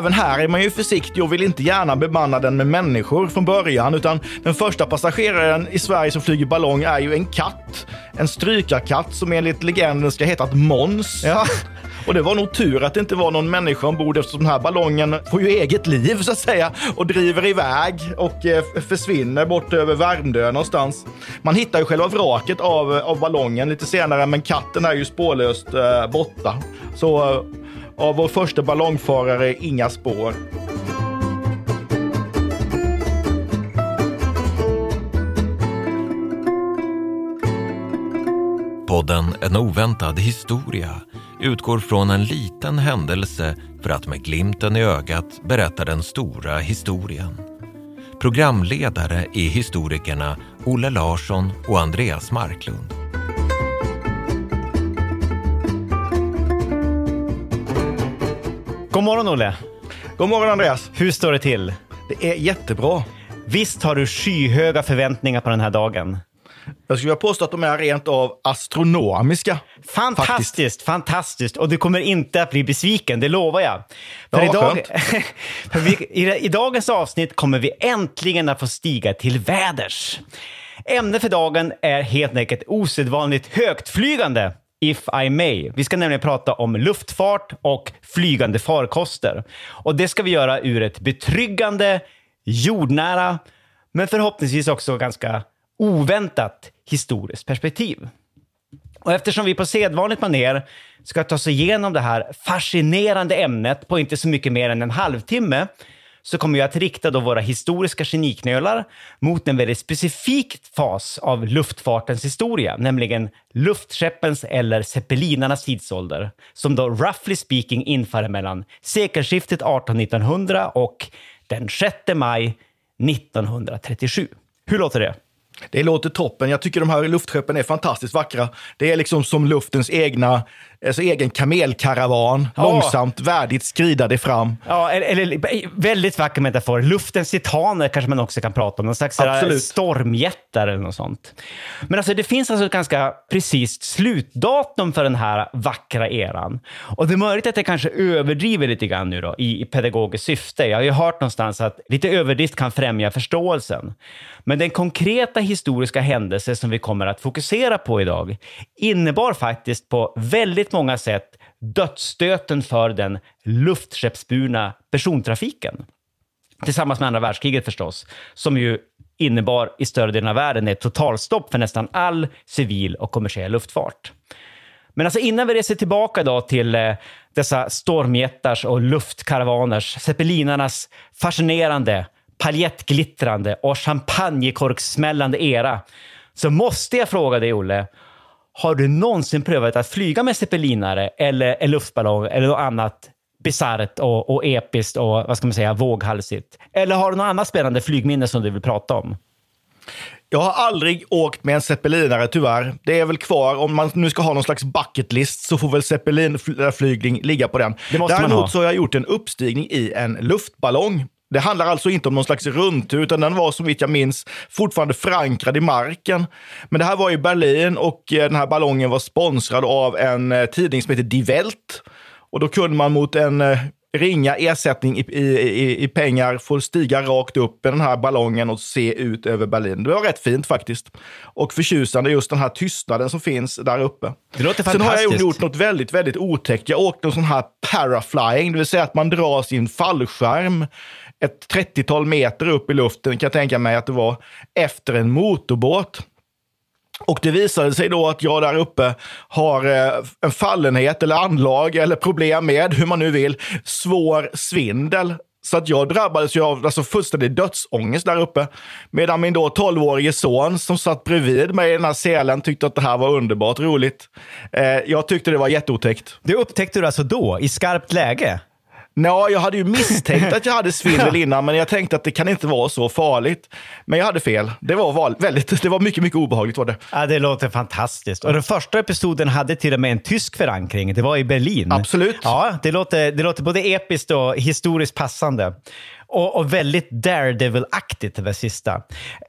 Även här är man ju försiktig och vill inte gärna bemanna den med människor från början, utan den första passageraren i Sverige som flyger ballong är ju en katt. En strykarkatt som enligt legenden ska heta Måns. Ja. Och det var nog tur att det inte var någon människa ombord eftersom den här ballongen får ju eget liv så att säga och driver iväg och eh, försvinner bort över Värmdö någonstans. Man hittar ju själva vraket av, av ballongen lite senare men katten är ju spårlöst eh, borta. Så eh, av vår första ballongfarare inga spår. Podden En oväntad historia utgår från en liten händelse för att med glimten i ögat berätta den stora historien. Programledare är historikerna Olle Larsson och Andreas Marklund. God morgon Olle. God morgon Andreas. Hur står det till? Det är jättebra. Visst har du skyhöga förväntningar på den här dagen? Jag skulle vilja påstå att de är rent av astronomiska. Fantastiskt, Faktiskt. fantastiskt. Och du kommer inte att bli besviken, det lovar jag. För, Ja, idag, för vi, i, I dagens avsnitt kommer vi äntligen att få stiga till väders. Ämnet för dagen är helt enkelt osedvanligt högtflygande. If I may. Vi ska nämligen prata om luftfart och flygande farkoster. Och det ska vi göra ur ett betryggande, jordnära, men förhoppningsvis också ganska oväntat historiskt perspektiv. Och eftersom vi på sedvanligt maner ska ta oss igenom det här fascinerande ämnet på inte så mycket mer än en halvtimme så kommer vi att rikta då våra historiska geniknölar mot en väldigt specifik fas av luftfartens historia, nämligen luftskeppens eller zeppelinarnas tidsålder, som då roughly speaking infaller mellan sekelskiftet 1800 och den 6 maj 1937. Hur låter det? Det låter toppen. Jag tycker de här luftskeppen är fantastiskt vackra. Det är liksom som luftens egna, alltså egen kamelkaravan. Ja. Långsamt, värdigt skrider det fram. Ja, eller, väldigt vacker metafor. Luftens titaner kanske man också kan prata om. Någon slags stormjättar eller något sånt. Men alltså, det finns alltså ett ganska precis slutdatum för den här vackra eran. Och det är möjligt att jag kanske överdriver lite grann nu då, i, i pedagogiskt syfte. Jag har ju hört någonstans att lite överdrift kan främja förståelsen. Men den konkreta historiska händelse som vi kommer att fokusera på idag innebar faktiskt på väldigt många sätt dödsstöten för den luftskeppsburna persontrafiken. Tillsammans med andra världskriget förstås, som ju innebar i större delen av världen ett totalstopp för nästan all civil och kommersiell luftfart. Men alltså innan vi reser tillbaka då till eh, dessa stormjättars och luftkaravaner's, zeppelinarnas fascinerande, paljettglittrande och champagnekorksmällande era, så måste jag fråga dig, Olle, har du någonsin prövat att flyga med zeppelinare eller en luftballong eller något annat bisarrt och, och episkt och vad ska man säga, våghalsigt? Eller har du något annat spännande flygminne som du vill prata om? Jag har aldrig åkt med en zeppelinare tyvärr. Det är väl kvar. Om man nu ska ha någon slags bucket list så får väl zeppelinflygning ligga på den. Det måste man Däremot ha. så har jag gjort en uppstigning i en luftballong. Det handlar alltså inte om någon slags rundtur, utan den var som vitt jag minns fortfarande förankrad i marken. Men det här var i Berlin och eh, den här ballongen var sponsrad av en eh, tidning som heter Die Welt. Och då kunde man mot en eh, ringa ersättning i, i, i, pengar få stiga rakt upp i den här ballongen och se ut över Berlin. Det var rätt fint faktiskt. Och förtjusande just den här tystnaden som finns där uppe. Det låter Sen har jag fantastiskt. gjort något väldigt, väldigt otäckt. Jag åkte en sån här paraflying, det vill säga att man drar sin fallskärm ett 30-tal meter upp i luften, kan jag tänka mig att det var, efter en motorbåt. Och det visade sig då att jag där uppe har eh, en fallenhet eller anlag eller problem med, hur man nu vill, svår svindel. Så att jag drabbades ju av alltså, fullständig dödsångest där uppe. Medan min då 12-årige son som satt bredvid mig i den här selen tyckte att det här var underbart roligt. Eh, jag tyckte det var jätteotäckt. Det upptäckte du alltså då, i skarpt läge? Nå, jag hade ju misstänkt att jag hade svindel innan, men jag tänkte att det kan inte vara så farligt. Men jag hade fel. Det var, väldigt, det var mycket, mycket obehagligt. Var det. Ja, det låter fantastiskt. Och den första episoden hade till och med en tysk förankring. Det var i Berlin. Absolut. Ja, det låter, det låter både episkt och historiskt passande. Och, och väldigt Daredevil-aktigt det sista.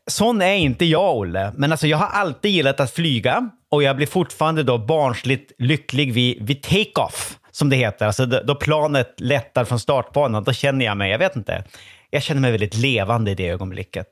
Sån är inte jag, Olle. Men alltså, jag har alltid gillat att flyga och jag blir fortfarande då barnsligt lycklig vid, vid take-off som det heter. Alltså då planet lättar från startbanan, då känner jag mig, jag vet inte, jag känner mig väldigt levande i det ögonblicket.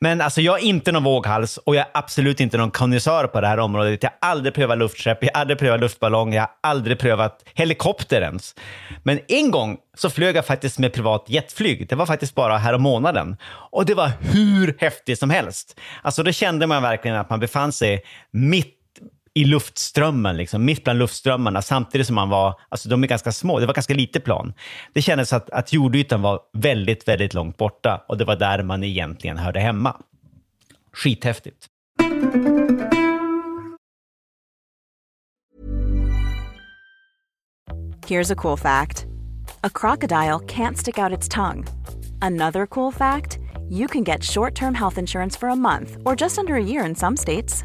Men alltså jag är inte någon våghals och jag är absolut inte någon konnässör på det här området. Jag har aldrig prövat luftskepp, jag har aldrig prövat luftballong, jag har aldrig prövat helikopter ens. Men en gång så flög jag faktiskt med privat jetflyg. Det var faktiskt bara här om månaden. Och det var hur häftigt som helst. Alltså då kände man verkligen att man befann sig mitt i luftströmmen, liksom, mitt bland luftströmmarna, samtidigt som man var, alltså de är ganska små, det var ganska lite plan. Det kändes att, att jordytan var väldigt, väldigt långt borta och det var där man egentligen hörde hemma. Skithäftigt. Here's a cool fact. A crocodile can't stick out its tongue. Another cool fact, you can get short-term health insurance for a month or just under a year in some states.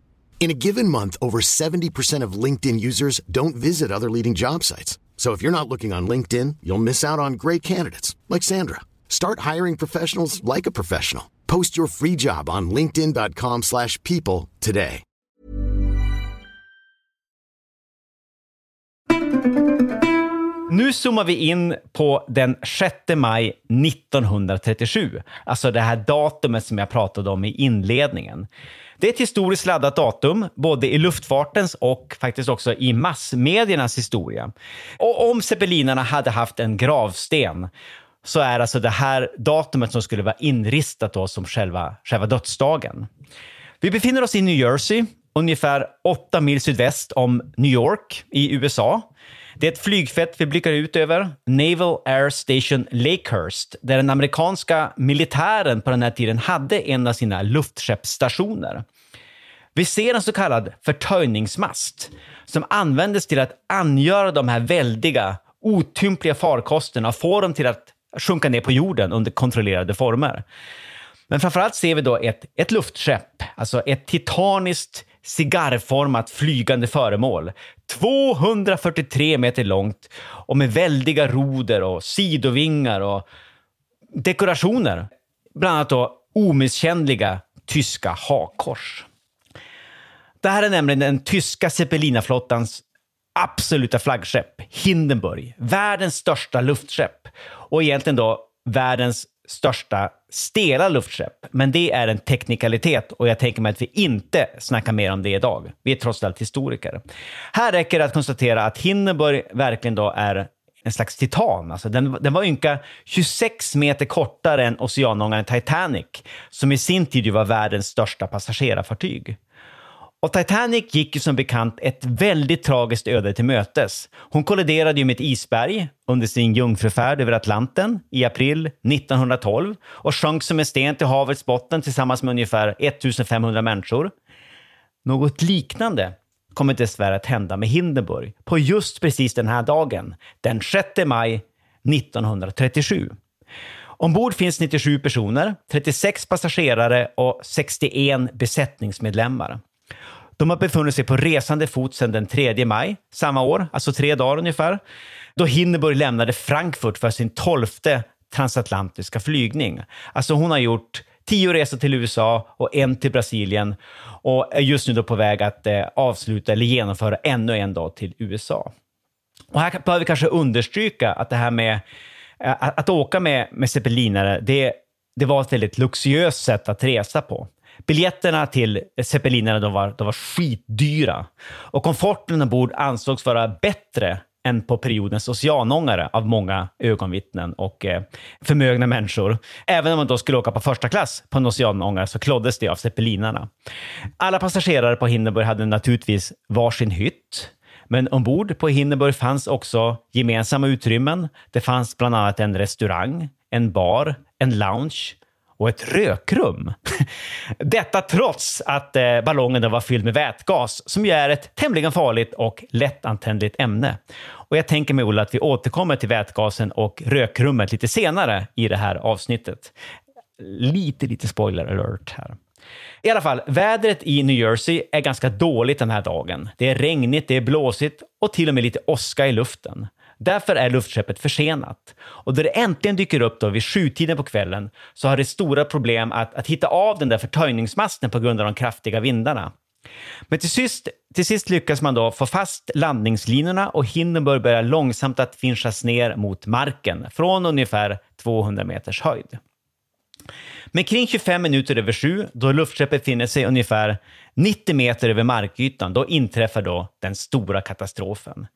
In a given month, over 70% of LinkedIn users don't visit other leading job sites. So if you're not looking on LinkedIn, you'll miss out on great candidates like Sandra. Start hiring professionals like a professional. Post your free job on linkedin.com/people today. Nu zoomar vi in på den 6 maj 1937, alltså det här datumet som jag pratade om i inledningen. Det är ett historiskt laddat datum, både i luftfartens och faktiskt också i massmediernas historia. Och om zeppelinarna hade haft en gravsten så är alltså det här datumet som skulle vara inristat då som själva, själva dödsdagen. Vi befinner oss i New Jersey, ungefär åtta mil sydväst om New York i USA. Det är ett flygfält vi blickar ut över, Naval Air Station Lakehurst, där den amerikanska militären på den här tiden hade en av sina luftskeppsstationer. Vi ser en så kallad förtöjningsmast som användes till att angöra de här väldiga, otympliga farkosterna och få dem till att sjunka ner på jorden under kontrollerade former. Men framförallt ser vi då ett, ett luftskepp, alltså ett titaniskt cigarrformat flygande föremål. 243 meter långt och med väldiga roder och sidovingar och dekorationer. Bland annat då omisskännliga tyska hakkors. Det här är nämligen den tyska zeppelinaflottans absoluta flaggskepp, Hindenburg. Världens största luftskepp och egentligen då världens största stela luftskepp. Men det är en teknikalitet och jag tänker mig att vi inte snackar mer om det idag. Vi är trots allt historiker. Här räcker det att konstatera att Hindenburg verkligen då är en slags titan. Alltså den, den var ynka 26 meter kortare än oceanångaren Titanic, som i sin tid var världens största passagerarfartyg. Och Titanic gick ju som bekant ett väldigt tragiskt öde till mötes. Hon kolliderade ju med ett isberg under sin jungfrufärd över Atlanten i april 1912 och sjönk som en sten till havets botten tillsammans med ungefär 1500 människor. Något liknande kommer dessvärre att hända med Hindenburg på just precis den här dagen, den 6 maj 1937. Ombord finns 97 personer, 36 passagerare och 61 besättningsmedlemmar. De har befunnit sig på resande fot sedan den 3 maj samma år, alltså tre dagar ungefär, då Hindenburg lämnade Frankfurt för sin tolfte transatlantiska flygning. Alltså hon har gjort tio resor till USA och en till Brasilien och är just nu då på väg att eh, avsluta eller genomföra ännu en dag till USA. Och här behöver vi kanske understryka att det här med eh, att, att åka med, med zeppelinare, det, det var ett väldigt luxuöst sätt att resa på. Biljetterna till zeppelinarna de var, de var skitdyra och komforten ombord ansågs vara bättre än på periodens oceanångare av många ögonvittnen och eh, förmögna människor. Även om man då skulle åka på första klass på en oceanångare så kloddes det av zeppelinarna. Alla passagerare på Hindenburg hade naturligtvis varsin hytt. Men ombord på Hindenburg fanns också gemensamma utrymmen. Det fanns bland annat en restaurang, en bar, en lounge och ett rökrum. Detta trots att eh, ballongen var fylld med vätgas, som ju är ett tämligen farligt och lättantändligt ämne. Och jag tänker mig, Ola, att vi återkommer till vätgasen och rökrummet lite senare i det här avsnittet. Lite, lite spoiler alert här. I alla fall, vädret i New Jersey är ganska dåligt den här dagen. Det är regnigt, det är blåsigt och till och med lite åska i luften. Därför är luftskeppet försenat. Och när det äntligen dyker upp då vid sjutiden på kvällen så har det stora problem att, att hitta av den där förtöjningsmasten på grund av de kraftiga vindarna. Men till sist, till sist lyckas man då få fast landningslinorna och Hindenburg börjar långsamt att finchas ner mot marken från ungefär 200 meters höjd. Men kring 25 minuter över sju, då luftskeppet befinner sig ungefär 90 meter över markytan, då inträffar då den stora katastrofen.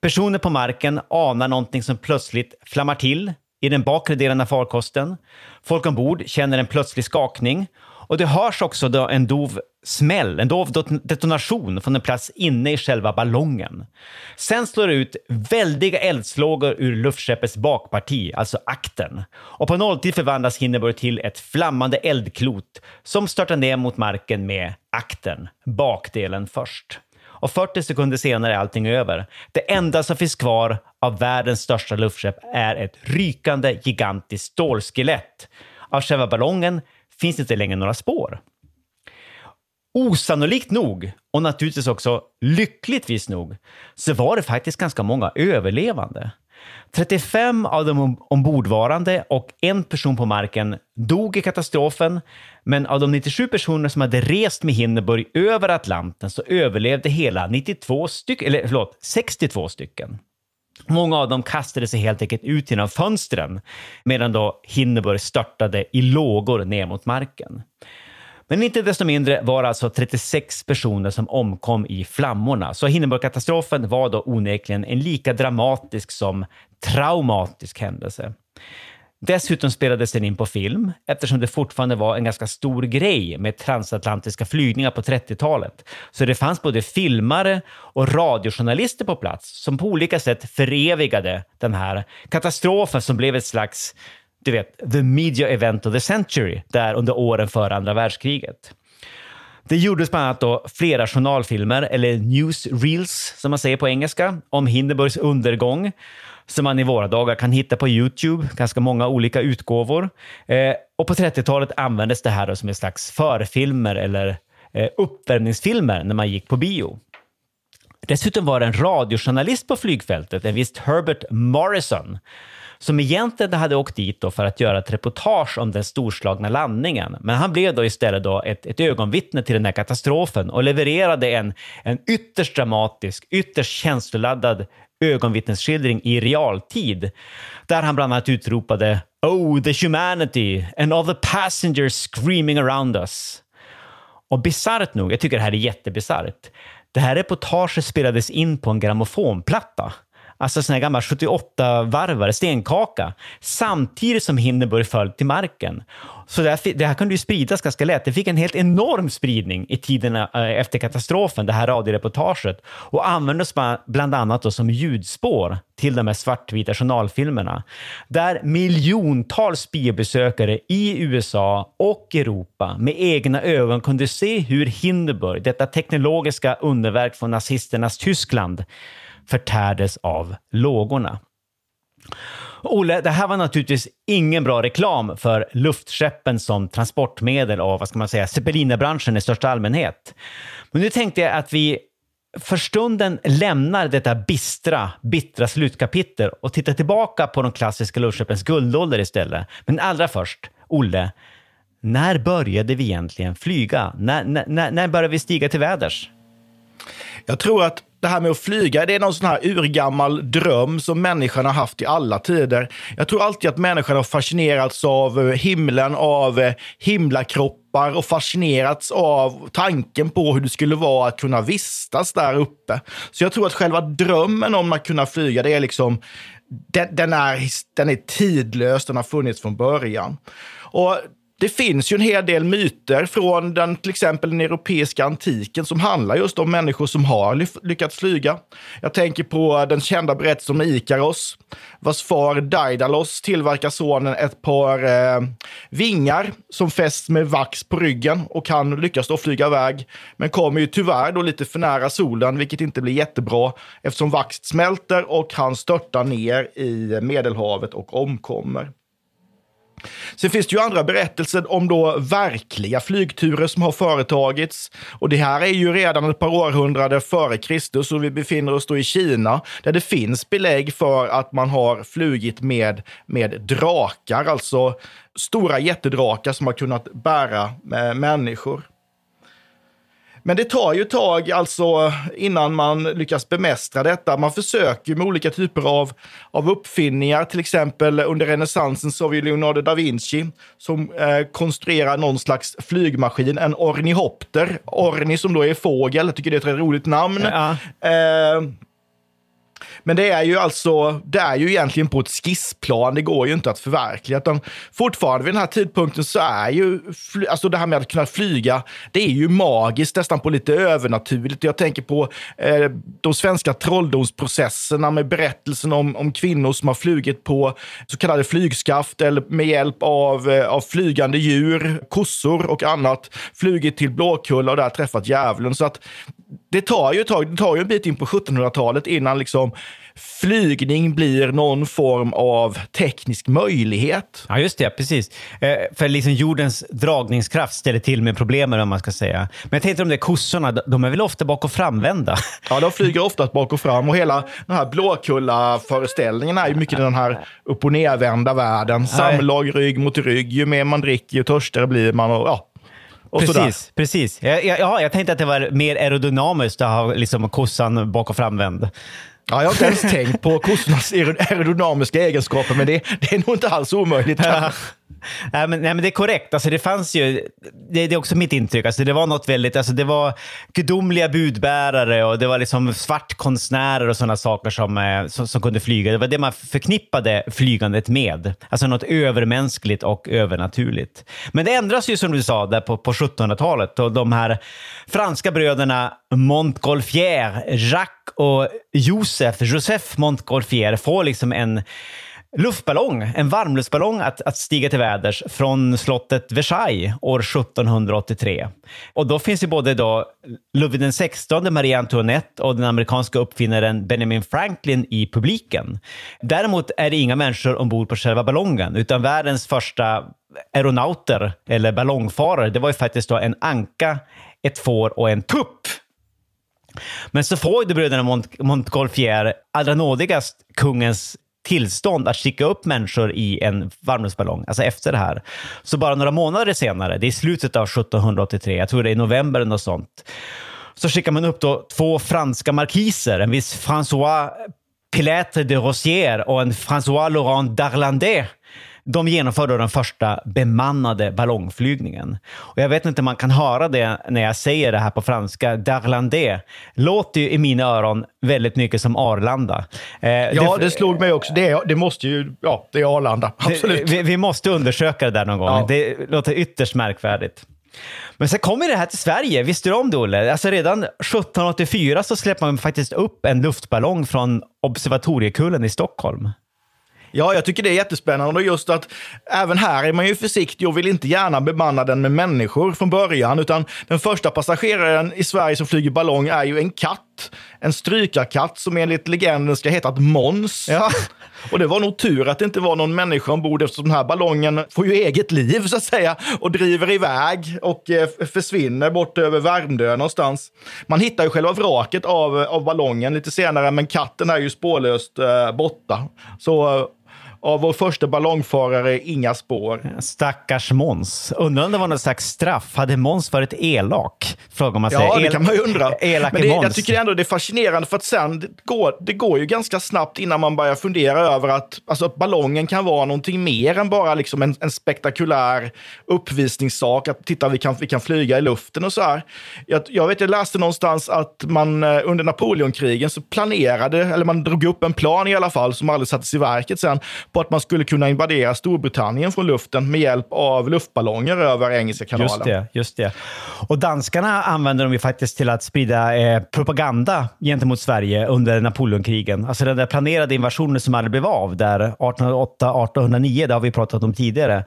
Personer på marken anar någonting som plötsligt flammar till i den bakre delen av farkosten. Folk ombord känner en plötslig skakning och det hörs också då en dov smäll, en dov detonation från en plats inne i själva ballongen. Sen slår det ut väldiga eldslågor ur luftskeppets bakparti, alltså akten. Och på nolltid förvandlas Hindenburg till ett flammande eldklot som störtar ner mot marken med akten, bakdelen först och 40 sekunder senare är allting över. Det enda som finns kvar av världens största luftskepp är ett rykande gigantiskt stålskelett. Av själva ballongen finns inte längre några spår. Osannolikt nog, och naturligtvis också lyckligtvis nog, så var det faktiskt ganska många överlevande. 35 av de ombordvarande och en person på marken dog i katastrofen, men av de 97 personer som hade rest med Hindenburg över Atlanten så överlevde hela 92 stycken, eller förlåt, 62 stycken. Många av dem kastade sig helt enkelt ut genom fönstren medan då Hindenburg störtade i lågor ner mot marken. Men inte desto mindre var det alltså 36 personer som omkom i flammorna. Så Hindenburgkatastrofen var då onekligen en lika dramatisk som traumatisk händelse. Dessutom spelades den in på film eftersom det fortfarande var en ganska stor grej med transatlantiska flygningar på 30-talet. Så det fanns både filmare och radiojournalister på plats som på olika sätt förevigade den här katastrofen som blev ett slags du vet, the media event of the century där under åren före andra världskriget. Det gjordes bland annat då flera journalfilmer, eller newsreels som man säger på engelska, om Hindenburgs undergång som man i våra dagar kan hitta på Youtube, ganska många olika utgåvor. Eh, och på 30-talet användes det här som en slags förfilmer eller eh, uppvärmningsfilmer när man gick på bio. Dessutom var det en radiojournalist på flygfältet, en viss Herbert Morrison, som egentligen hade åkt dit då för att göra ett reportage om den storslagna landningen. Men han blev då istället då ett, ett ögonvittne till den här katastrofen och levererade en, en ytterst dramatisk, ytterst känsloladdad ögonvittnesskildring i realtid, där han bland annat utropade “Oh, the humanity and all the passengers screaming around us”. Och bisarrt nog, jag tycker det här är jättebisarrt, det här reportaget spelades in på en grammofonplatta alltså sån här gammal 78-varvare, stenkaka, samtidigt som Hindenburg föll till marken. Så det här, det här kunde ju spridas ganska lätt. Det fick en helt enorm spridning i tiderna eh, efter katastrofen, det här radioreportaget, och användes bland annat då som ljudspår till de här svartvita journalfilmerna, där miljontals biobesökare i USA och Europa med egna ögon kunde se hur Hindenburg, detta teknologiska underverk från nazisternas Tyskland, förtärdes av lågorna. Olle, det här var naturligtvis ingen bra reklam för luftskeppen som transportmedel och vad ska man säga, zeppelinerbranschen i största allmänhet. Men nu tänkte jag att vi för stunden lämnar detta bistra, bittra slutkapitel och tittar tillbaka på de klassiska luftskeppens guldålder istället. Men allra först, Olle, när började vi egentligen flyga? När, när, när började vi stiga till väders? Jag tror att det här med att flyga, det är någon sån här urgammal dröm som människan har haft i alla tider. Jag tror alltid att människan har fascinerats av eh, himlen, av eh, himlakroppar och fascinerats av tanken på hur det skulle vara att kunna vistas där uppe. Så jag tror att själva drömmen om att kunna flyga, det är liksom, den, den är, den är tidlös, den har funnits från början. Och det finns ju en hel del myter från den, till exempel den europeiska antiken som handlar just om människor som har lyckats flyga. Jag tänker på den kända berättelsen om Ikaros, vars far Daidalos tillverkar sonen ett par eh, vingar som fästs med vax på ryggen och han lyckas då flyga iväg. Men kommer ju tyvärr då lite för nära solen, vilket inte blir jättebra eftersom vaxet smälter och han störtar ner i Medelhavet och omkommer. Sen finns det ju andra berättelser om då verkliga flygturer som har företagits. Och det här är ju redan ett par århundraden före Kristus och vi befinner oss då i Kina där det finns belägg för att man har flugit med, med drakar, alltså stora jättedrakar som har kunnat bära eh, människor. Men det tar ju tag alltså innan man lyckas bemästra detta. Man försöker med olika typer av, av uppfinningar. Till exempel under renässansen så har vi Leonardo da Vinci som eh, konstruerar någon slags flygmaskin, en ornihopter. Orni som då är fågel, jag tycker det är ett roligt namn. Ja. Eh, men det är ju alltså, det är ju egentligen på ett skissplan. Det går ju inte att förverkliga. Utan fortfarande vid den här tidpunkten så är ju, alltså det här med att kunna flyga, det är ju magiskt, nästan på lite övernaturligt. Jag tänker på eh, de svenska trolldomsprocesserna med berättelsen om, om kvinnor som har flugit på så kallade flygskaft eller med hjälp av, eh, av flygande djur, kossor och annat, flugit till Blåkulla och där träffat djävulen. Så att det tar ju ett tag, det tar ju en bit in på 1700-talet innan liksom flygning blir någon form av teknisk möjlighet. Ja, just det. Precis. Eh, för liksom jordens dragningskraft ställer till med problemen, om man ska säga. Men jag tänkte de där kossorna, de är väl ofta bak och framvända? Ja, de flyger ofta bak och fram och hela den här Blåkulla-föreställningen är ju mycket den här upp och nervända världen. Samlag rygg mot rygg. Ju mer man dricker, ju törstigare blir man. Och, ja, och precis, sådär. precis. Jag, jag, jag tänkte att det var mer aerodynamiskt att ha liksom kossan bak och framvänd. Ja, jag har inte ens tänkt på kossornas aerodynamiska egenskaper, men det, det är nog inte alls omöjligt nej, men, nej, men det är korrekt. Alltså, det fanns ju, det, det, är också mitt intryck, alltså, det var något väldigt, alltså, det var gudomliga budbärare och det var liksom svartkonstnärer och sådana saker som, eh, som, som, kunde flyga. Det var det man förknippade flygandet med. Alltså något övermänskligt och övernaturligt. Men det ändras ju som du sa där på, på 1700-talet och de här franska bröderna Montgolfier, Jacques och Josef, Joseph Montgolfier får liksom en luftballong, en varmluftsballong att, att stiga till väders från slottet Versailles år 1783. Och då finns ju både då Ludvig XVI, Marie Antoinette och den amerikanska uppfinnaren Benjamin Franklin i publiken. Däremot är det inga människor ombord på själva ballongen, utan världens första aeronauter eller ballongfarare, det var ju faktiskt då en anka, ett får och en tupp. Men så får ju bröderna Mont Montgolfier allra nådigast kungens tillstånd att skicka upp människor i en varmluftsballong, alltså efter det här. Så bara några månader senare, det är slutet av 1783, jag tror det är november eller något sånt, så skickar man upp då två franska markiser, en viss François Pilatre de Rossier och en François Laurent d'Arlandais de genomförde den första bemannade ballongflygningen. Och jag vet inte om man kan höra det när jag säger det här på franska. Darlandais låter ju i mina öron väldigt mycket som Arlanda. Eh, ja, det, det slog mig också. Det, är, det måste ju, ja, det är Arlanda. Absolut. Vi, vi, måste undersöka det där någon gång. Ja. Det låter ytterst märkvärdigt. Men sen kommer det här till Sverige. Visste du om det, Olle? Alltså redan 1784 så släppte man faktiskt upp en luftballong från Observatoriekullen i Stockholm. Ja, jag tycker det är jättespännande och just att även här är man ju försiktig och vill inte gärna bemanna den med människor från början, utan den första passageraren i Sverige som flyger ballong är ju en katt. En strykarkatt som enligt legenden ska heta Måns. Ja. Och det var nog tur att det inte var någon människa ombord eftersom den här ballongen får ju eget liv så att säga och driver iväg och eh, försvinner bort över Värmdö någonstans. Man hittar ju själva vraket av, av ballongen lite senare, men katten är ju spårlöst eh, borta. Så av vår första ballongfarare inga spår. Stackars Måns. Undrar om det var något slags straff. Hade Måns varit elak? Frågar man sig. Ja, det kan man ju undra. Men det, jag tycker ändå det är fascinerande för att sen, det går, det går ju ganska snabbt innan man börjar fundera över att, alltså, att ballongen kan vara någonting mer än bara liksom en, en spektakulär uppvisningssak. Att titta, vi kan, vi kan flyga i luften och så här. Jag, jag vet, jag läste någonstans att man eh, under Napoleonkrigen så planerade, eller man drog upp en plan i alla fall, som aldrig sattes i verket sen, på att man skulle kunna invadera Storbritannien från luften med hjälp av luftballonger över Engelska kanalen. Just det. Just det. Och danskarna använde de ju faktiskt till att sprida eh, propaganda gentemot Sverige under Napoleonkrigen. Alltså den där planerade invasionen som aldrig blev av, där 1808-1809, det har vi pratat om tidigare.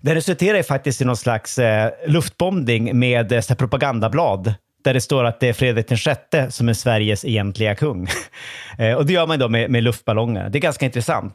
Det resulterade faktiskt i någon slags eh, luftbombning med eh, propagandablad där det står att det är Fredrik VI som är Sveriges egentliga kung. Eh, och det gör man då med, med luftballonger. Det är ganska intressant.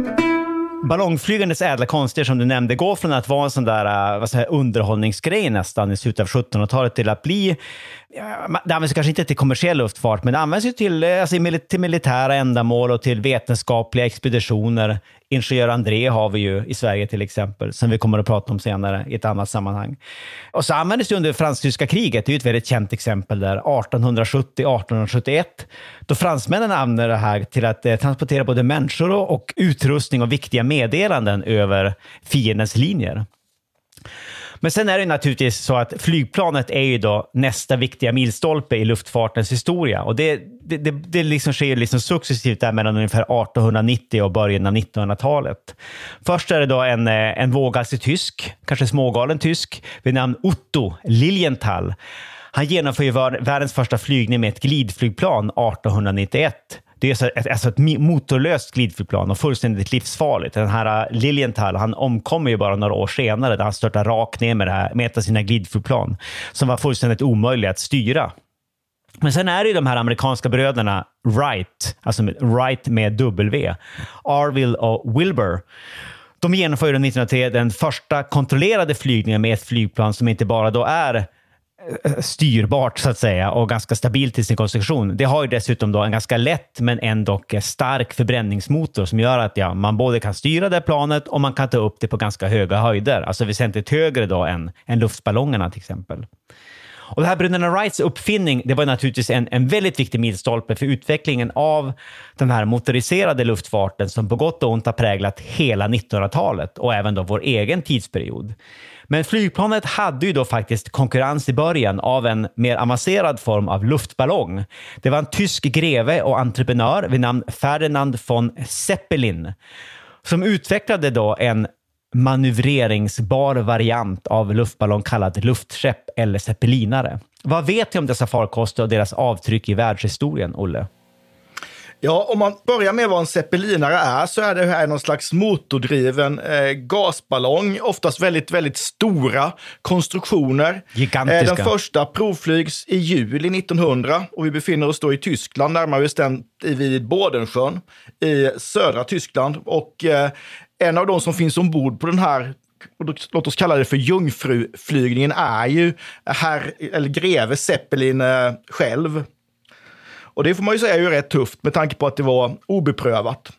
ballongflygandes ädla konster som du nämnde går från att vara en sån där äh, vad säger, underhållningsgrej nästan i slutet av 1700-talet till att bli det används kanske inte till kommersiell luftfart, men det används ju till, äh, alltså, till militära ändamål och till vetenskapliga expeditioner. Ingenjör André har vi ju i Sverige till exempel, som vi kommer att prata om senare i ett annat sammanhang. Och så användes det under fransk-tyska kriget. Det är ju ett väldigt känt exempel där 1870-1871, då fransmännen använde det här till att eh, transportera både människor och utrustning och viktiga meddelanden över fiendens linjer. Men sen är det naturligtvis så att flygplanet är ju då nästa viktiga milstolpe i luftfartens historia. Och det, det, det, det liksom sker liksom successivt där mellan ungefär 1890 och början av 1900-talet. Först är det då en, eh, en våghalsig tysk, kanske smågalen tysk, vid namn Otto Lilienthal. Han genomför ju världens första flygning med ett glidflygplan 1891 det är ett, alltså ett motorlöst glidflygplan och fullständigt livsfarligt. Den här äh, Lilienthal, han omkommer ju bara några år senare där han störtar rakt ner med, det här, med ett av sina glidflygplan som var fullständigt omöjliga att styra. Men sen är det ju de här amerikanska bröderna Wright, alltså Wright med W, Arville och Wilbur. De genomför ju 1903 den första kontrollerade flygningen med ett flygplan som inte bara då är Eh, styrbart så att säga och ganska stabilt i sin konstruktion. Det har ju dessutom då en ganska lätt men ändå stark förbränningsmotor som gör att ja, man både kan styra det planet och man kan ta upp det på ganska höga höjder, alltså väsentligt högre då än, än luftballongerna till exempel. Och det här bröderna Wrights uppfinning, det var naturligtvis en, en väldigt viktig milstolpe för utvecklingen av den här motoriserade luftfarten som på gott och ont har präglat hela 1900-talet och även då vår egen tidsperiod. Men flygplanet hade ju då faktiskt konkurrens i början av en mer avancerad form av luftballong. Det var en tysk greve och entreprenör vid namn Ferdinand von Zeppelin som utvecklade då en manövreringsbar variant av luftballong kallad luftskepp eller zeppelinare. Vad vet vi om dessa farkoster och deras avtryck i världshistorien, Olle? Ja, om man börjar med vad en zeppelinare är så är det här någon slags motordriven eh, gasballong, oftast väldigt, väldigt stora konstruktioner. Gigantiska. Eh, den första provflygs i juli 1900 och vi befinner oss då i Tyskland, närmare bestämt vid Bodensjön i södra Tyskland. Och eh, en av de som finns ombord på den här låt oss kalla det för jungfruflygningen, är ju herr, eller greve Zeppelin eh, själv. Och det får man ju säga är ju rätt tufft med tanke på att det var obeprövat.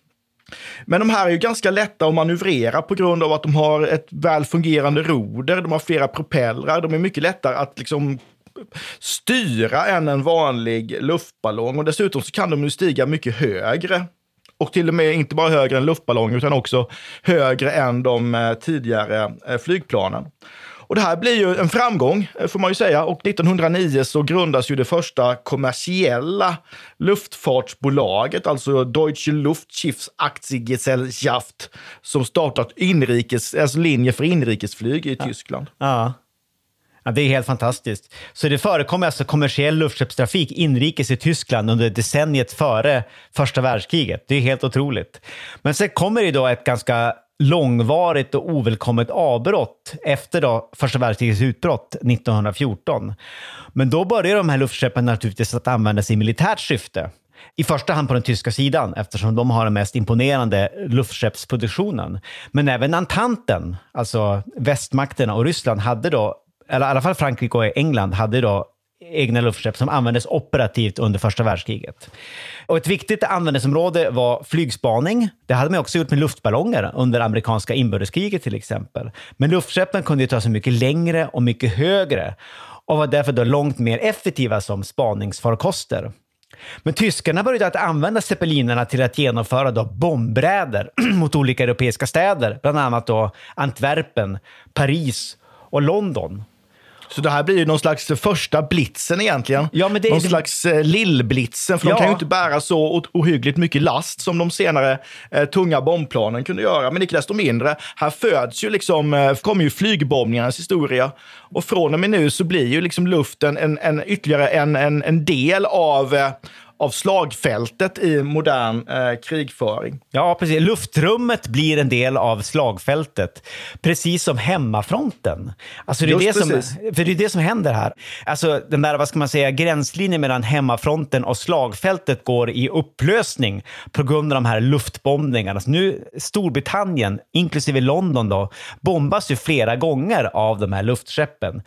Men de här är ju ganska lätta att manövrera på grund av att de har ett väl fungerande roder, de har flera propellrar, de är mycket lättare att liksom styra än en vanlig luftballong och dessutom så kan de ju stiga mycket högre. Och till och med inte bara högre än luftballonger utan också högre än de eh, tidigare eh, flygplanen. Och det här blir ju en framgång, eh, får man ju säga. Och 1909 så grundas ju det första kommersiella luftfartsbolaget, alltså Deutsche Luftschiffsaktiengesellschaft, som startat inrikes, alltså linje för inrikesflyg i ja. Tyskland. Ja. Ja, det är helt fantastiskt. Så det förekommer alltså kommersiell luftskeppstrafik inrikes i Tyskland under decenniet före första världskriget. Det är helt otroligt. Men sen kommer det då ett ganska långvarigt och ovälkommet avbrott efter då första världskrigets utbrott 1914. Men då började de här luftskeppen naturligtvis att användas i militärt syfte. I första hand på den tyska sidan eftersom de har den mest imponerande luftskeppsproduktionen. Men även Antanten, alltså västmakterna och Ryssland, hade då eller i alla fall Frankrike och England, hade då egna luftskepp som användes operativt under första världskriget. Och ett viktigt användningsområde var flygspaning. Det hade man också gjort med luftballonger under amerikanska inbördeskriget till exempel. Men luftskeppen kunde ju ta sig mycket längre och mycket högre och var därför då långt mer effektiva som spaningsfarkoster. Men tyskarna började att använda zeppelinerna till att genomföra då bombräder mot olika europeiska städer, bland annat då Antwerpen, Paris och London. Så det här blir ju någon slags första blitzen egentligen. Ja, men det, någon det... slags eh, lillblitzen, för ja. de kan ju inte bära så ohyggligt mycket last som de senare eh, tunga bombplanen kunde göra. Men icke desto mindre, här föds ju liksom, eh, kommer ju flygbombningarnas historia. Och från och med nu så blir ju liksom luften en, en ytterligare en, en, en del av eh, av slagfältet i modern eh, krigföring. Ja, precis. Luftrummet blir en del av slagfältet, precis som hemmafronten. Alltså det, är det, som, för det är det som händer här. Alltså den där, vad ska man säga, gränslinjen mellan hemmafronten och slagfältet går i upplösning på grund av de här luftbombningarna. Så nu Storbritannien, inklusive London, då, bombas ju flera gånger av de här luftskeppen.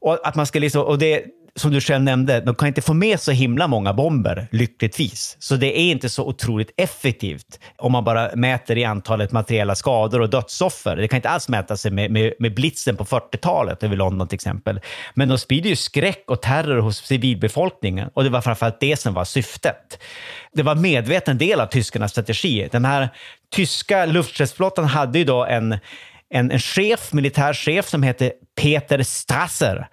Och att man ska liksom, och det, som du själv nämnde, de kan inte få med så himla många bomber, lyckligtvis. Så det är inte så otroligt effektivt om man bara mäter i antalet materiella skador och dödsoffer. Det kan inte alls mäta sig med, med, med blitzen på 40-talet över London till exempel. Men de sprider ju skräck och terror hos civilbefolkningen och det var framförallt det som var syftet. Det var en medveten del av tyskarnas strategi. Den här tyska luftstridsflottan hade ju då en en, en chef, militär chef som heter Peter Strasser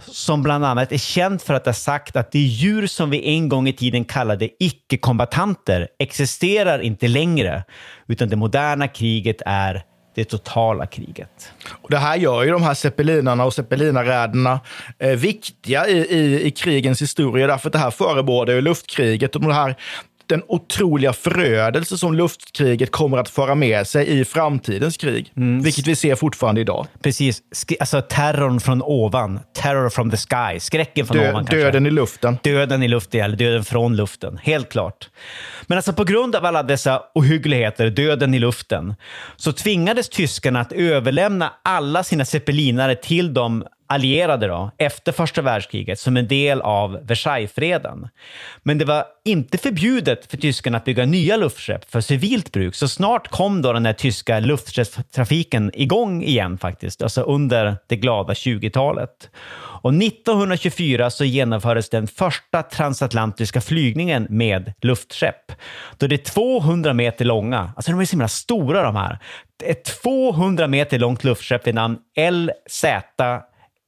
som bland annat är känd för att ha sagt att de djur som vi en gång i tiden kallade icke-kombatanter existerar inte längre, utan det moderna kriget är det totala kriget. Och det här gör ju de här zeppelinarna och zeppelinaräderna eh, viktiga i, i, i krigens historia, därför att det här förebådar ju luftkriget och de här den otroliga förödelse som luftkriget kommer att föra med sig i framtidens krig. Vilket vi ser fortfarande idag. Precis. Sk- alltså terrorn från ovan. Terror from the sky. Skräcken från Dö, ovan kanske. döden i luften. Döden i luften, eller döden från luften. Helt klart. Men alltså på grund av alla dessa ohyggligheter, döden i luften, så tvingades tyskarna att överlämna alla sina zeppelinare till de allierade då, efter första världskriget som en del av Versaillesfreden. Men det var inte förbjudet för tyskarna att bygga nya luftskepp för civilt bruk, så snart kom då den här tyska luftskeppstrafiken igång igen faktiskt, alltså under det glada 20-talet. Och 1924 så genomfördes den första transatlantiska flygningen med luftskepp. Då det är 200 meter långa, alltså de är så himla stora de här. Ett 200 meter långt luftskepp vid namn LZ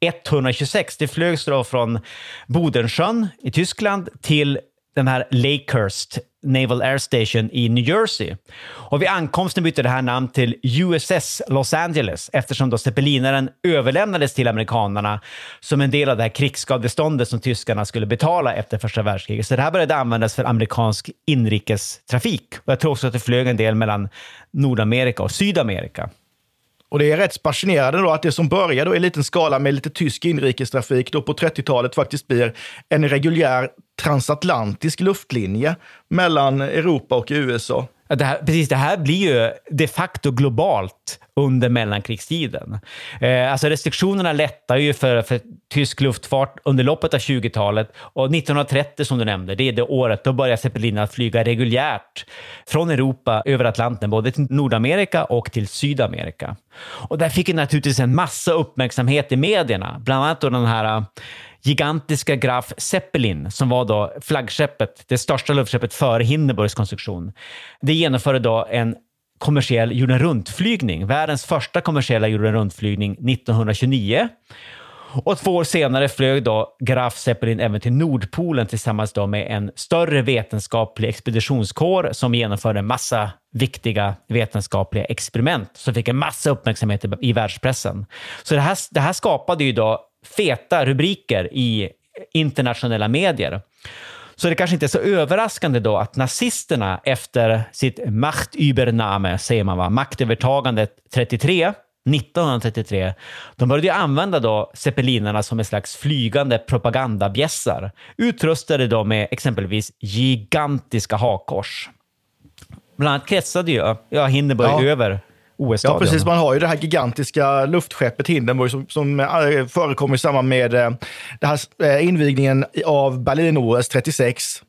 126. Det flögs då från Bodensjön i Tyskland till den här Lakehurst Naval Air Station i New Jersey. Och vid ankomsten bytte det här namn till USS Los Angeles eftersom då zeppelinaren överlämnades till amerikanerna som en del av det här krigsskadeståndet som tyskarna skulle betala efter första världskriget. Så det här började användas för amerikansk inrikestrafik. Och jag tror också att det flög en del mellan Nordamerika och Sydamerika. Och det är rätt fascinerande då att det som börjar då i liten skala med lite tysk inrikestrafik då på 30-talet faktiskt blir en reguljär transatlantisk luftlinje mellan Europa och USA. Det här, precis, det här blir ju de facto globalt under mellankrigstiden. Eh, alltså restriktionerna lättar ju för, för tysk luftfart under loppet av 20-talet och 1930 som du nämnde, det är det året då börjar zeppelinerna att flyga reguljärt från Europa över Atlanten, både till Nordamerika och till Sydamerika. Och där fick ju naturligtvis en massa uppmärksamhet i medierna, bland annat då den här gigantiska Graf Zeppelin, som var då flaggskeppet, det största luftskeppet före Hindenburgs konstruktion. Det genomförde då en kommersiell jorden runt-flygning, världens första kommersiella jorden runt-flygning 1929. Och två år senare flög då Graf Zeppelin även till Nordpolen tillsammans då med en större vetenskaplig expeditionskår som genomförde en massa viktiga vetenskapliga experiment som fick en massa uppmärksamhet i- i världspressen. Så det här, det här skapade ju då feta rubriker i internationella medier. Så det kanske inte är så överraskande då att nazisterna efter sitt Machtübernahme, säger man va, maktövertagandet 33, 1933, de började använda då zeppelinarna som en slags flygande propagandabjässar, utrustade då med exempelvis gigantiska hakkors. Bland annat kretsade ju ja, Hindenburg Ja. över OS-stadion. Ja, precis. Man har ju det här gigantiska luftskeppet Hindenburg som, som eh, förekommer i samband med eh, det här eh, invigningen av Berlin-OS 36.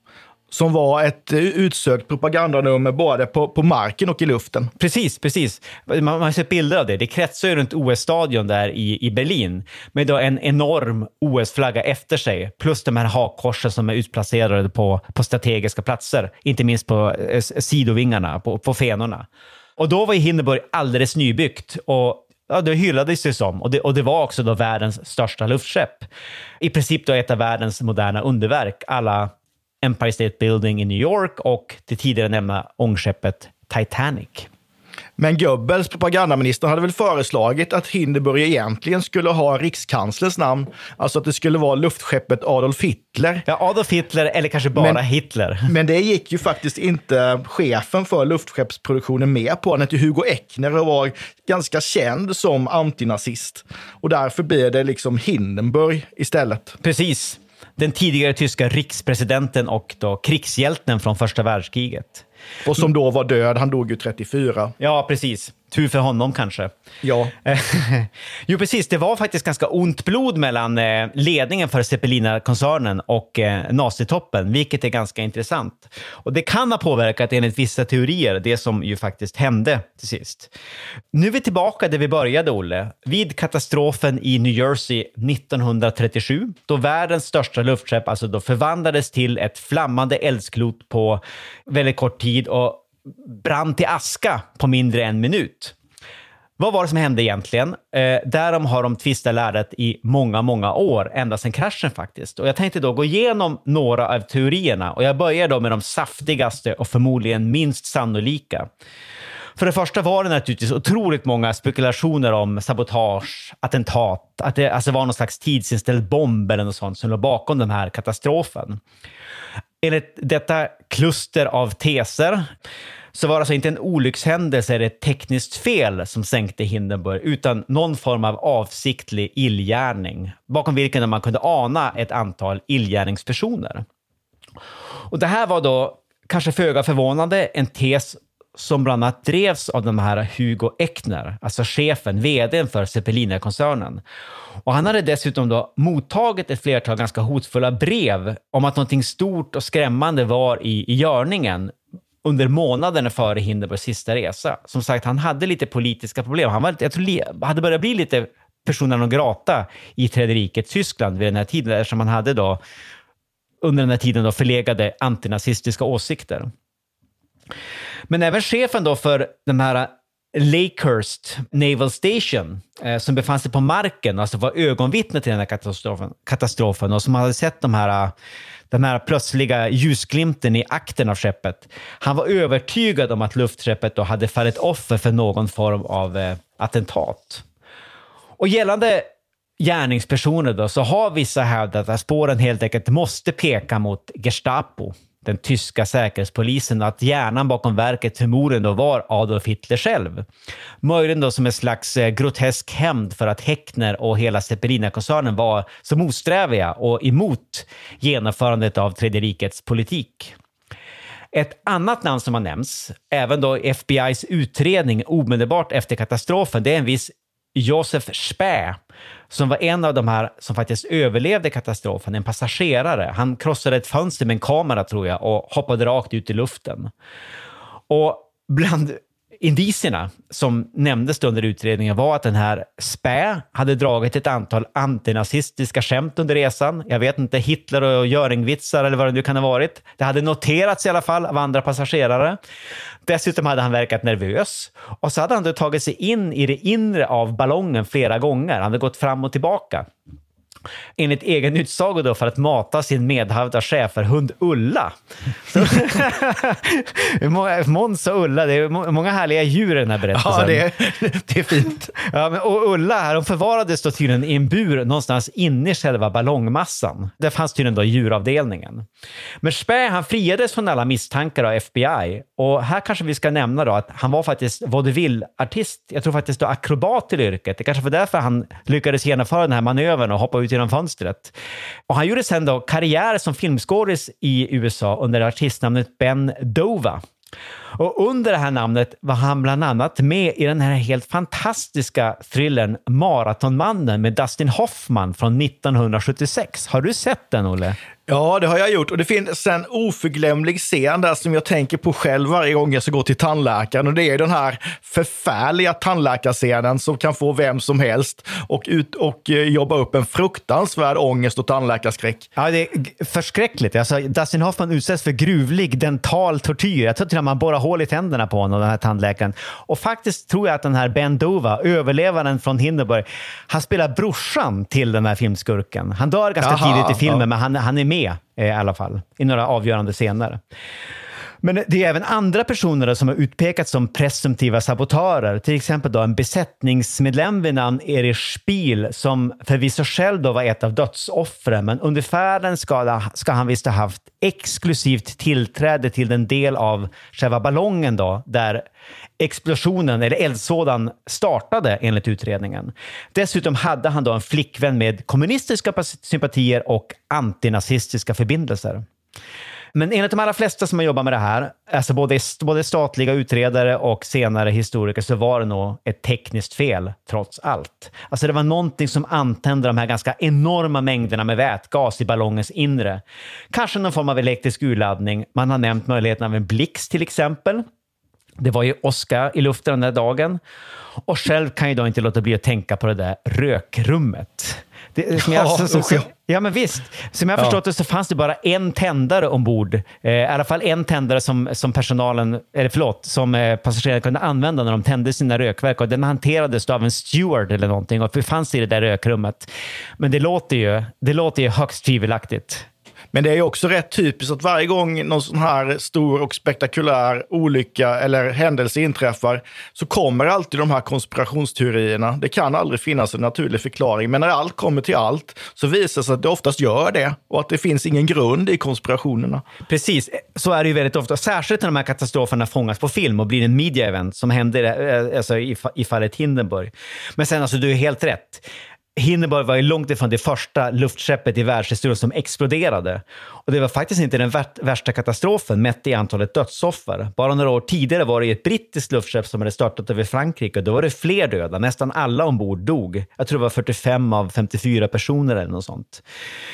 Som var ett eh, utsökt propagandanummer både på, på marken och i luften. Precis, precis. Man, man har sett bilder av det. Det kretsar ju runt OS-stadion där i, i Berlin med då en enorm OS-flagga efter sig, plus de här hakkorsen som är utplacerade på, på strategiska platser, inte minst på eh, sidovingarna, på, på fenorna. Och då var ju Hindenburg alldeles nybyggt och ja, det hyllades det som. Och det, och det var också då världens största luftskepp. I princip då ett av världens moderna underverk, alla Empire State Building i New York och det tidigare nämnda ångskeppet Titanic. Men Goebbels, propagandaministern, hade väl föreslagit att Hindenburg egentligen skulle ha rikskanslerns namn. Alltså att det skulle vara luftskeppet Adolf Hitler. Ja, Adolf Hitler eller kanske bara Men- Hitler. Men det gick ju faktiskt inte chefen för luftskeppsproduktionen med på. Han hette Hugo Eckner och var ganska känd som antinazist. Och därför blir det liksom Hindenburg istället. Precis. Den tidigare tyska rikspresidenten och då krigshjälten från första världskriget. Och som då var död, han dog ju 34. Ja, precis. Tur för honom kanske. Ja. jo, precis. Det var faktiskt ganska ont blod mellan eh, ledningen för Zeppelina-koncernen och eh, nazitoppen, vilket är ganska intressant. Och det kan ha påverkat enligt vissa teorier det som ju faktiskt hände till sist. Nu är vi tillbaka där vi började, Olle. Vid katastrofen i New Jersey 1937, då världens största luftskepp alltså då förvandlades till ett flammande eldsklot på väldigt kort tid och brann till aska på mindre än en minut. Vad var det som hände egentligen? Eh, därom har de tvistat lärdet i många, många år, ända sedan kraschen faktiskt. Och jag tänkte då gå igenom några av teorierna och jag börjar då med de saftigaste och förmodligen minst sannolika. För det första var det naturligtvis otroligt många spekulationer om sabotage, attentat, att det alltså var någon slags tidsinställd bomb eller något sånt som låg bakom den här katastrofen. Enligt detta kluster av teser så var det alltså inte en olyckshändelse eller ett tekniskt fel som sänkte Hindenburg, utan någon form av avsiktlig illgärning, bakom vilken man kunde ana ett antal illgärningspersoner. Och det här var då, kanske föga förvånande, en tes som bland annat drevs av den här Hugo Eckner, alltså chefen, vdn för Zeppeliner-koncernen. Och han hade dessutom då mottagit ett flertal ganska hotfulla brev om att någonting stort och skrämmande var i, i görningen under månaderna före Hindenburgs sista resa. Som sagt, han hade lite politiska problem. Han var, jag tror, hade börjat bli lite persona non grata i Tredje riket Tyskland vid den här tiden, eftersom han hade då under den här tiden då förlegade antinazistiska åsikter. Men även chefen då för den här Lakehurst Naval Station, eh, som befann sig på marken, alltså var ögonvittne till den här katastrofen, katastrofen och som hade sett de här, eh, den här plötsliga ljusglimten i akten av skeppet. Han var övertygad om att luftskeppet då hade fallit offer för någon form av eh, attentat. Och gällande gärningspersoner då, så har vissa hävdat att spåren helt enkelt måste peka mot Gestapo, den tyska säkerhetspolisen, att hjärnan bakom verket förmodligen då var Adolf Hitler själv. Möjligen då som en slags eh, grotesk hämnd för att Heckner och hela Zeppelinakoncernen var så motsträviga och emot genomförandet av Tredje rikets politik. Ett annat namn som har nämnts, även då FBIs utredning omedelbart efter katastrofen, det är en viss Josef Spä, som var en av de här som faktiskt överlevde katastrofen, en passagerare. Han krossade ett fönster med en kamera, tror jag, och hoppade rakt ut i luften. Och bland indicierna som nämndes under utredningen var att den här Spä hade dragit ett antal antinazistiska skämt under resan. Jag vet inte, Hitler och Göringvitsar eller vad det nu kan ha varit. Det hade noterats i alla fall av andra passagerare. Dessutom hade han verkat nervös och så hade han då tagit sig in i det inre av ballongen flera gånger. Han hade gått fram och tillbaka enligt egen utsago då för att mata sin medhavda schäferhund Ulla. Måns och Ulla, det är många härliga djur i den här berättelsen. Ja, det är, det är fint. Ja, men, och Ulla här, hon förvarades då tydligen i en bur någonstans inne i själva ballongmassan. Där fanns tydligen då djuravdelningen. Men Spä, han friades från alla misstankar av FBI. Och här kanske vi ska nämna då att han var faktiskt vaudeville-artist. Jag tror faktiskt då akrobat till yrket. Det kanske var därför han lyckades genomföra den här manövern och hoppa ut genom fönstret. Och han gjorde sen då karriär som filmskådis i USA under artistnamnet Ben Dova. Och under det här namnet var han bland annat med i den här helt fantastiska thrillern Maratonmannen med Dustin Hoffman från 1976. Har du sett den, Olle? Ja, det har jag gjort. Och det finns en oförglömlig scen där som jag tänker på själv varje gång jag ska gå till tandläkaren. Och det är den här förfärliga tandläkarscenen som kan få vem som helst och, ut och eh, jobba upp en fruktansvärd ångest och tandläkarskräck. Ja, det är förskräckligt. Alltså, Dustin Hoffman utsätts för gruvlig dental tortyr. Jag tror till och med man borrar hål i tänderna på honom, den här tandläkaren. Och faktiskt tror jag att den här Ben Dova, överlevaren från Hindenburg, han spelar brorsan till den här filmskurken. Han dör ganska Jaha, tidigt i filmen, ja. men han, han är med eh, i alla fall, i några avgörande scener. Men det är även andra personer som har utpekats som presumtiva sabotörer. Till exempel då en besättningsmedlem vid namn Erich Spiel som förvisso själv då var ett av dödsoffren, men under färden ska, ska han visst ha haft exklusivt tillträde till den del av själva ballongen då, där explosionen eller eldsådan startade enligt utredningen. Dessutom hade han då en flickvän med kommunistiska sympatier och antinazistiska förbindelser. Men enligt de allra flesta som har jobbat med det här, alltså både, både statliga utredare och senare historiker, så var det nog ett tekniskt fel trots allt. Alltså det var någonting som antände de här ganska enorma mängderna med vätgas i ballongens inre. Kanske någon form av elektrisk urladdning. Man har nämnt möjligheten av en blixt till exempel. Det var ju åska i luften den där dagen. Och själv kan jag då inte låta bli att tänka på det där rökrummet. Det, som jag, Ja, så, usch, ja. men visst. Som jag Ja. förstått det så fanns det bara en tändare ombord. Eh, I alla fall en tändare som, som personalen, eller förlåt, som eh, passagerarna kunde använda när de tände sina rökverk. Och den hanterades då av en steward eller någonting och befann sig i det där rökrummet. Men det låter ju, det låter ju högst tvivelaktigt. Men det är också rätt typiskt att varje gång någon sån här stor och spektakulär olycka eller händelse inträffar så kommer alltid de här konspirationsteorierna. Det kan aldrig finnas en naturlig förklaring, men när allt kommer till allt så visar det sig att det oftast gör det och att det finns ingen grund i konspirationerna. Precis, så är det ju väldigt ofta. Särskilt när de här katastroferna fångas på film och blir en media event som händer eh, alltså, i, i fallet Hindenburg. Men sen, alltså, du är helt rätt. Hindenburg var ju långt ifrån det första luftskeppet i världshistorien som exploderade. Och det var faktiskt inte den värsta katastrofen mätt i antalet dödsoffer. Bara några år tidigare var det ett brittiskt luftskepp som hade startat över Frankrike och då var det fler döda. Nästan alla ombord dog. Jag tror det var 45 av 54 personer eller något sånt.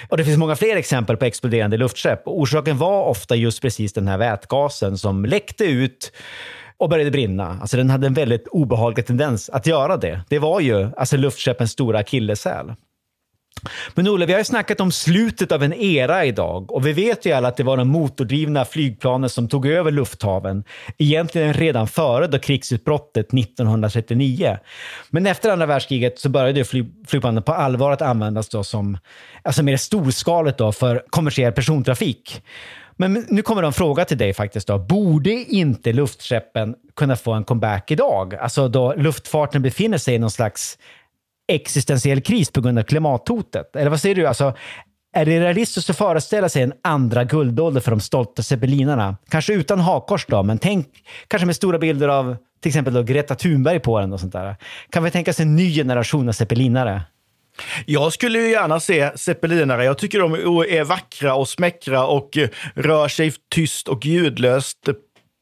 Och det finns många fler exempel på exploderande luftskepp. Orsaken var ofta just precis den här vätgasen som läckte ut och började brinna. Alltså den hade en väldigt obehaglig tendens att göra det. Det var ju alltså luftskeppens stora akilleshäl. Men Olle, vi har ju snackat om slutet av en era idag och vi vet ju alla att det var de motordrivna flygplanen som tog över lufthaven, egentligen redan före då krigsutbrottet 1939. Men efter andra världskriget så började flyg, flygplanen på allvar att användas då som, alltså mer storskaligt då för kommersiell persontrafik. Men nu kommer en fråga till dig faktiskt. Då. Borde inte luftskeppen kunna få en comeback idag? Alltså då luftfarten befinner sig i någon slags existentiell kris på grund av klimathotet? Eller vad säger du? Alltså, är det realistiskt att föreställa sig en andra guldålder för de stolta zeppelinarna? Kanske utan hakkors då, men tänk kanske med stora bilder av till exempel då Greta Thunberg på den och sånt där. Kan vi tänka oss en ny generation av zeppelinare? Jag skulle ju gärna se zeppelinare. Jag tycker de är vackra och smäckra och eh, rör sig tyst och ljudlöst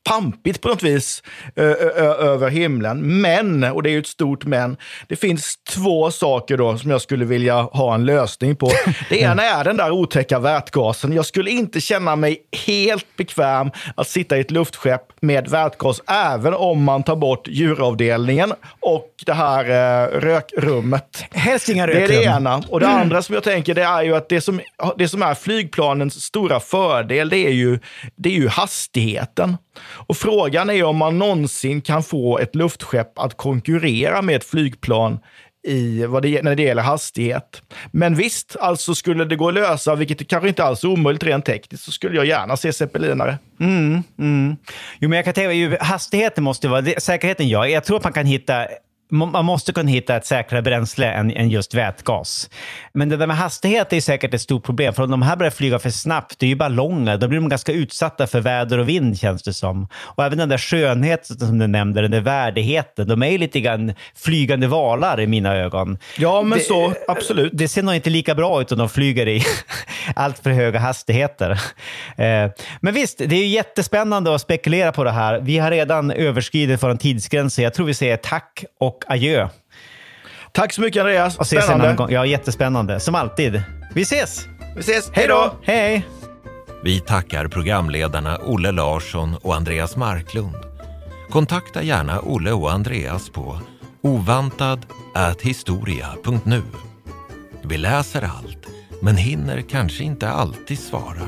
pampigt på något vis över himlen. Men, och det är ju ett stort men, det finns två saker då som jag skulle vilja ha en lösning på. Det ena är den där otäcka vätgasen. Jag skulle inte känna mig helt bekväm att sitta i ett luftskepp med vätgas, även om man tar bort djuravdelningen och det här eh, rökrummet. Helst inga rökrum. Det är det ena. Och det mm. andra som jag tänker, det är ju att det som, det som är flygplanens stora fördel, det är ju, det är ju hastigheten. Och frågan är om man någonsin kan få ett luftskepp att konkurrera med ett flygplan i vad det, när det gäller hastighet. Men visst, alltså skulle det gå att lösa, vilket kanske inte alls är omöjligt rent tekniskt, så skulle jag gärna se zeppelinare. Mm, mm. Jo, men jag kan tänka, hastigheten måste vara, säkerheten ja. Jag tror att man kan hitta man måste kunna hitta ett säkrare bränsle än, än, just vätgas. Men det där med hastighet är säkert ett stort problem, för om de här börjar flyga för snabbt, det är ju ballonger, då blir de ganska utsatta för väder och vind känns det som. Och även den där skönheten som du nämnde, den där värdigheten, de är ju lite grann flygande valar i mina ögon. Ja, men det, så, absolut. Det ser nog inte lika bra ut om de flyger i allt för höga hastigheter. Eh, men visst, det är ju jättespännande att spekulera på det här. Vi har redan överskridit vår tidsgräns, så jag tror vi säger tack och adjö. Tack så mycket Andreas. Och ses Spännande. En gång. Ja, jättespännande. Som alltid. Vi ses! Vi ses. Hej då! Hej! Vi tackar programledarna Olle Larsson och Andreas Marklund. Kontakta gärna Olle och Andreas på ovantad.historia.nu. Vi läser allt, men hinner kanske inte alltid svara.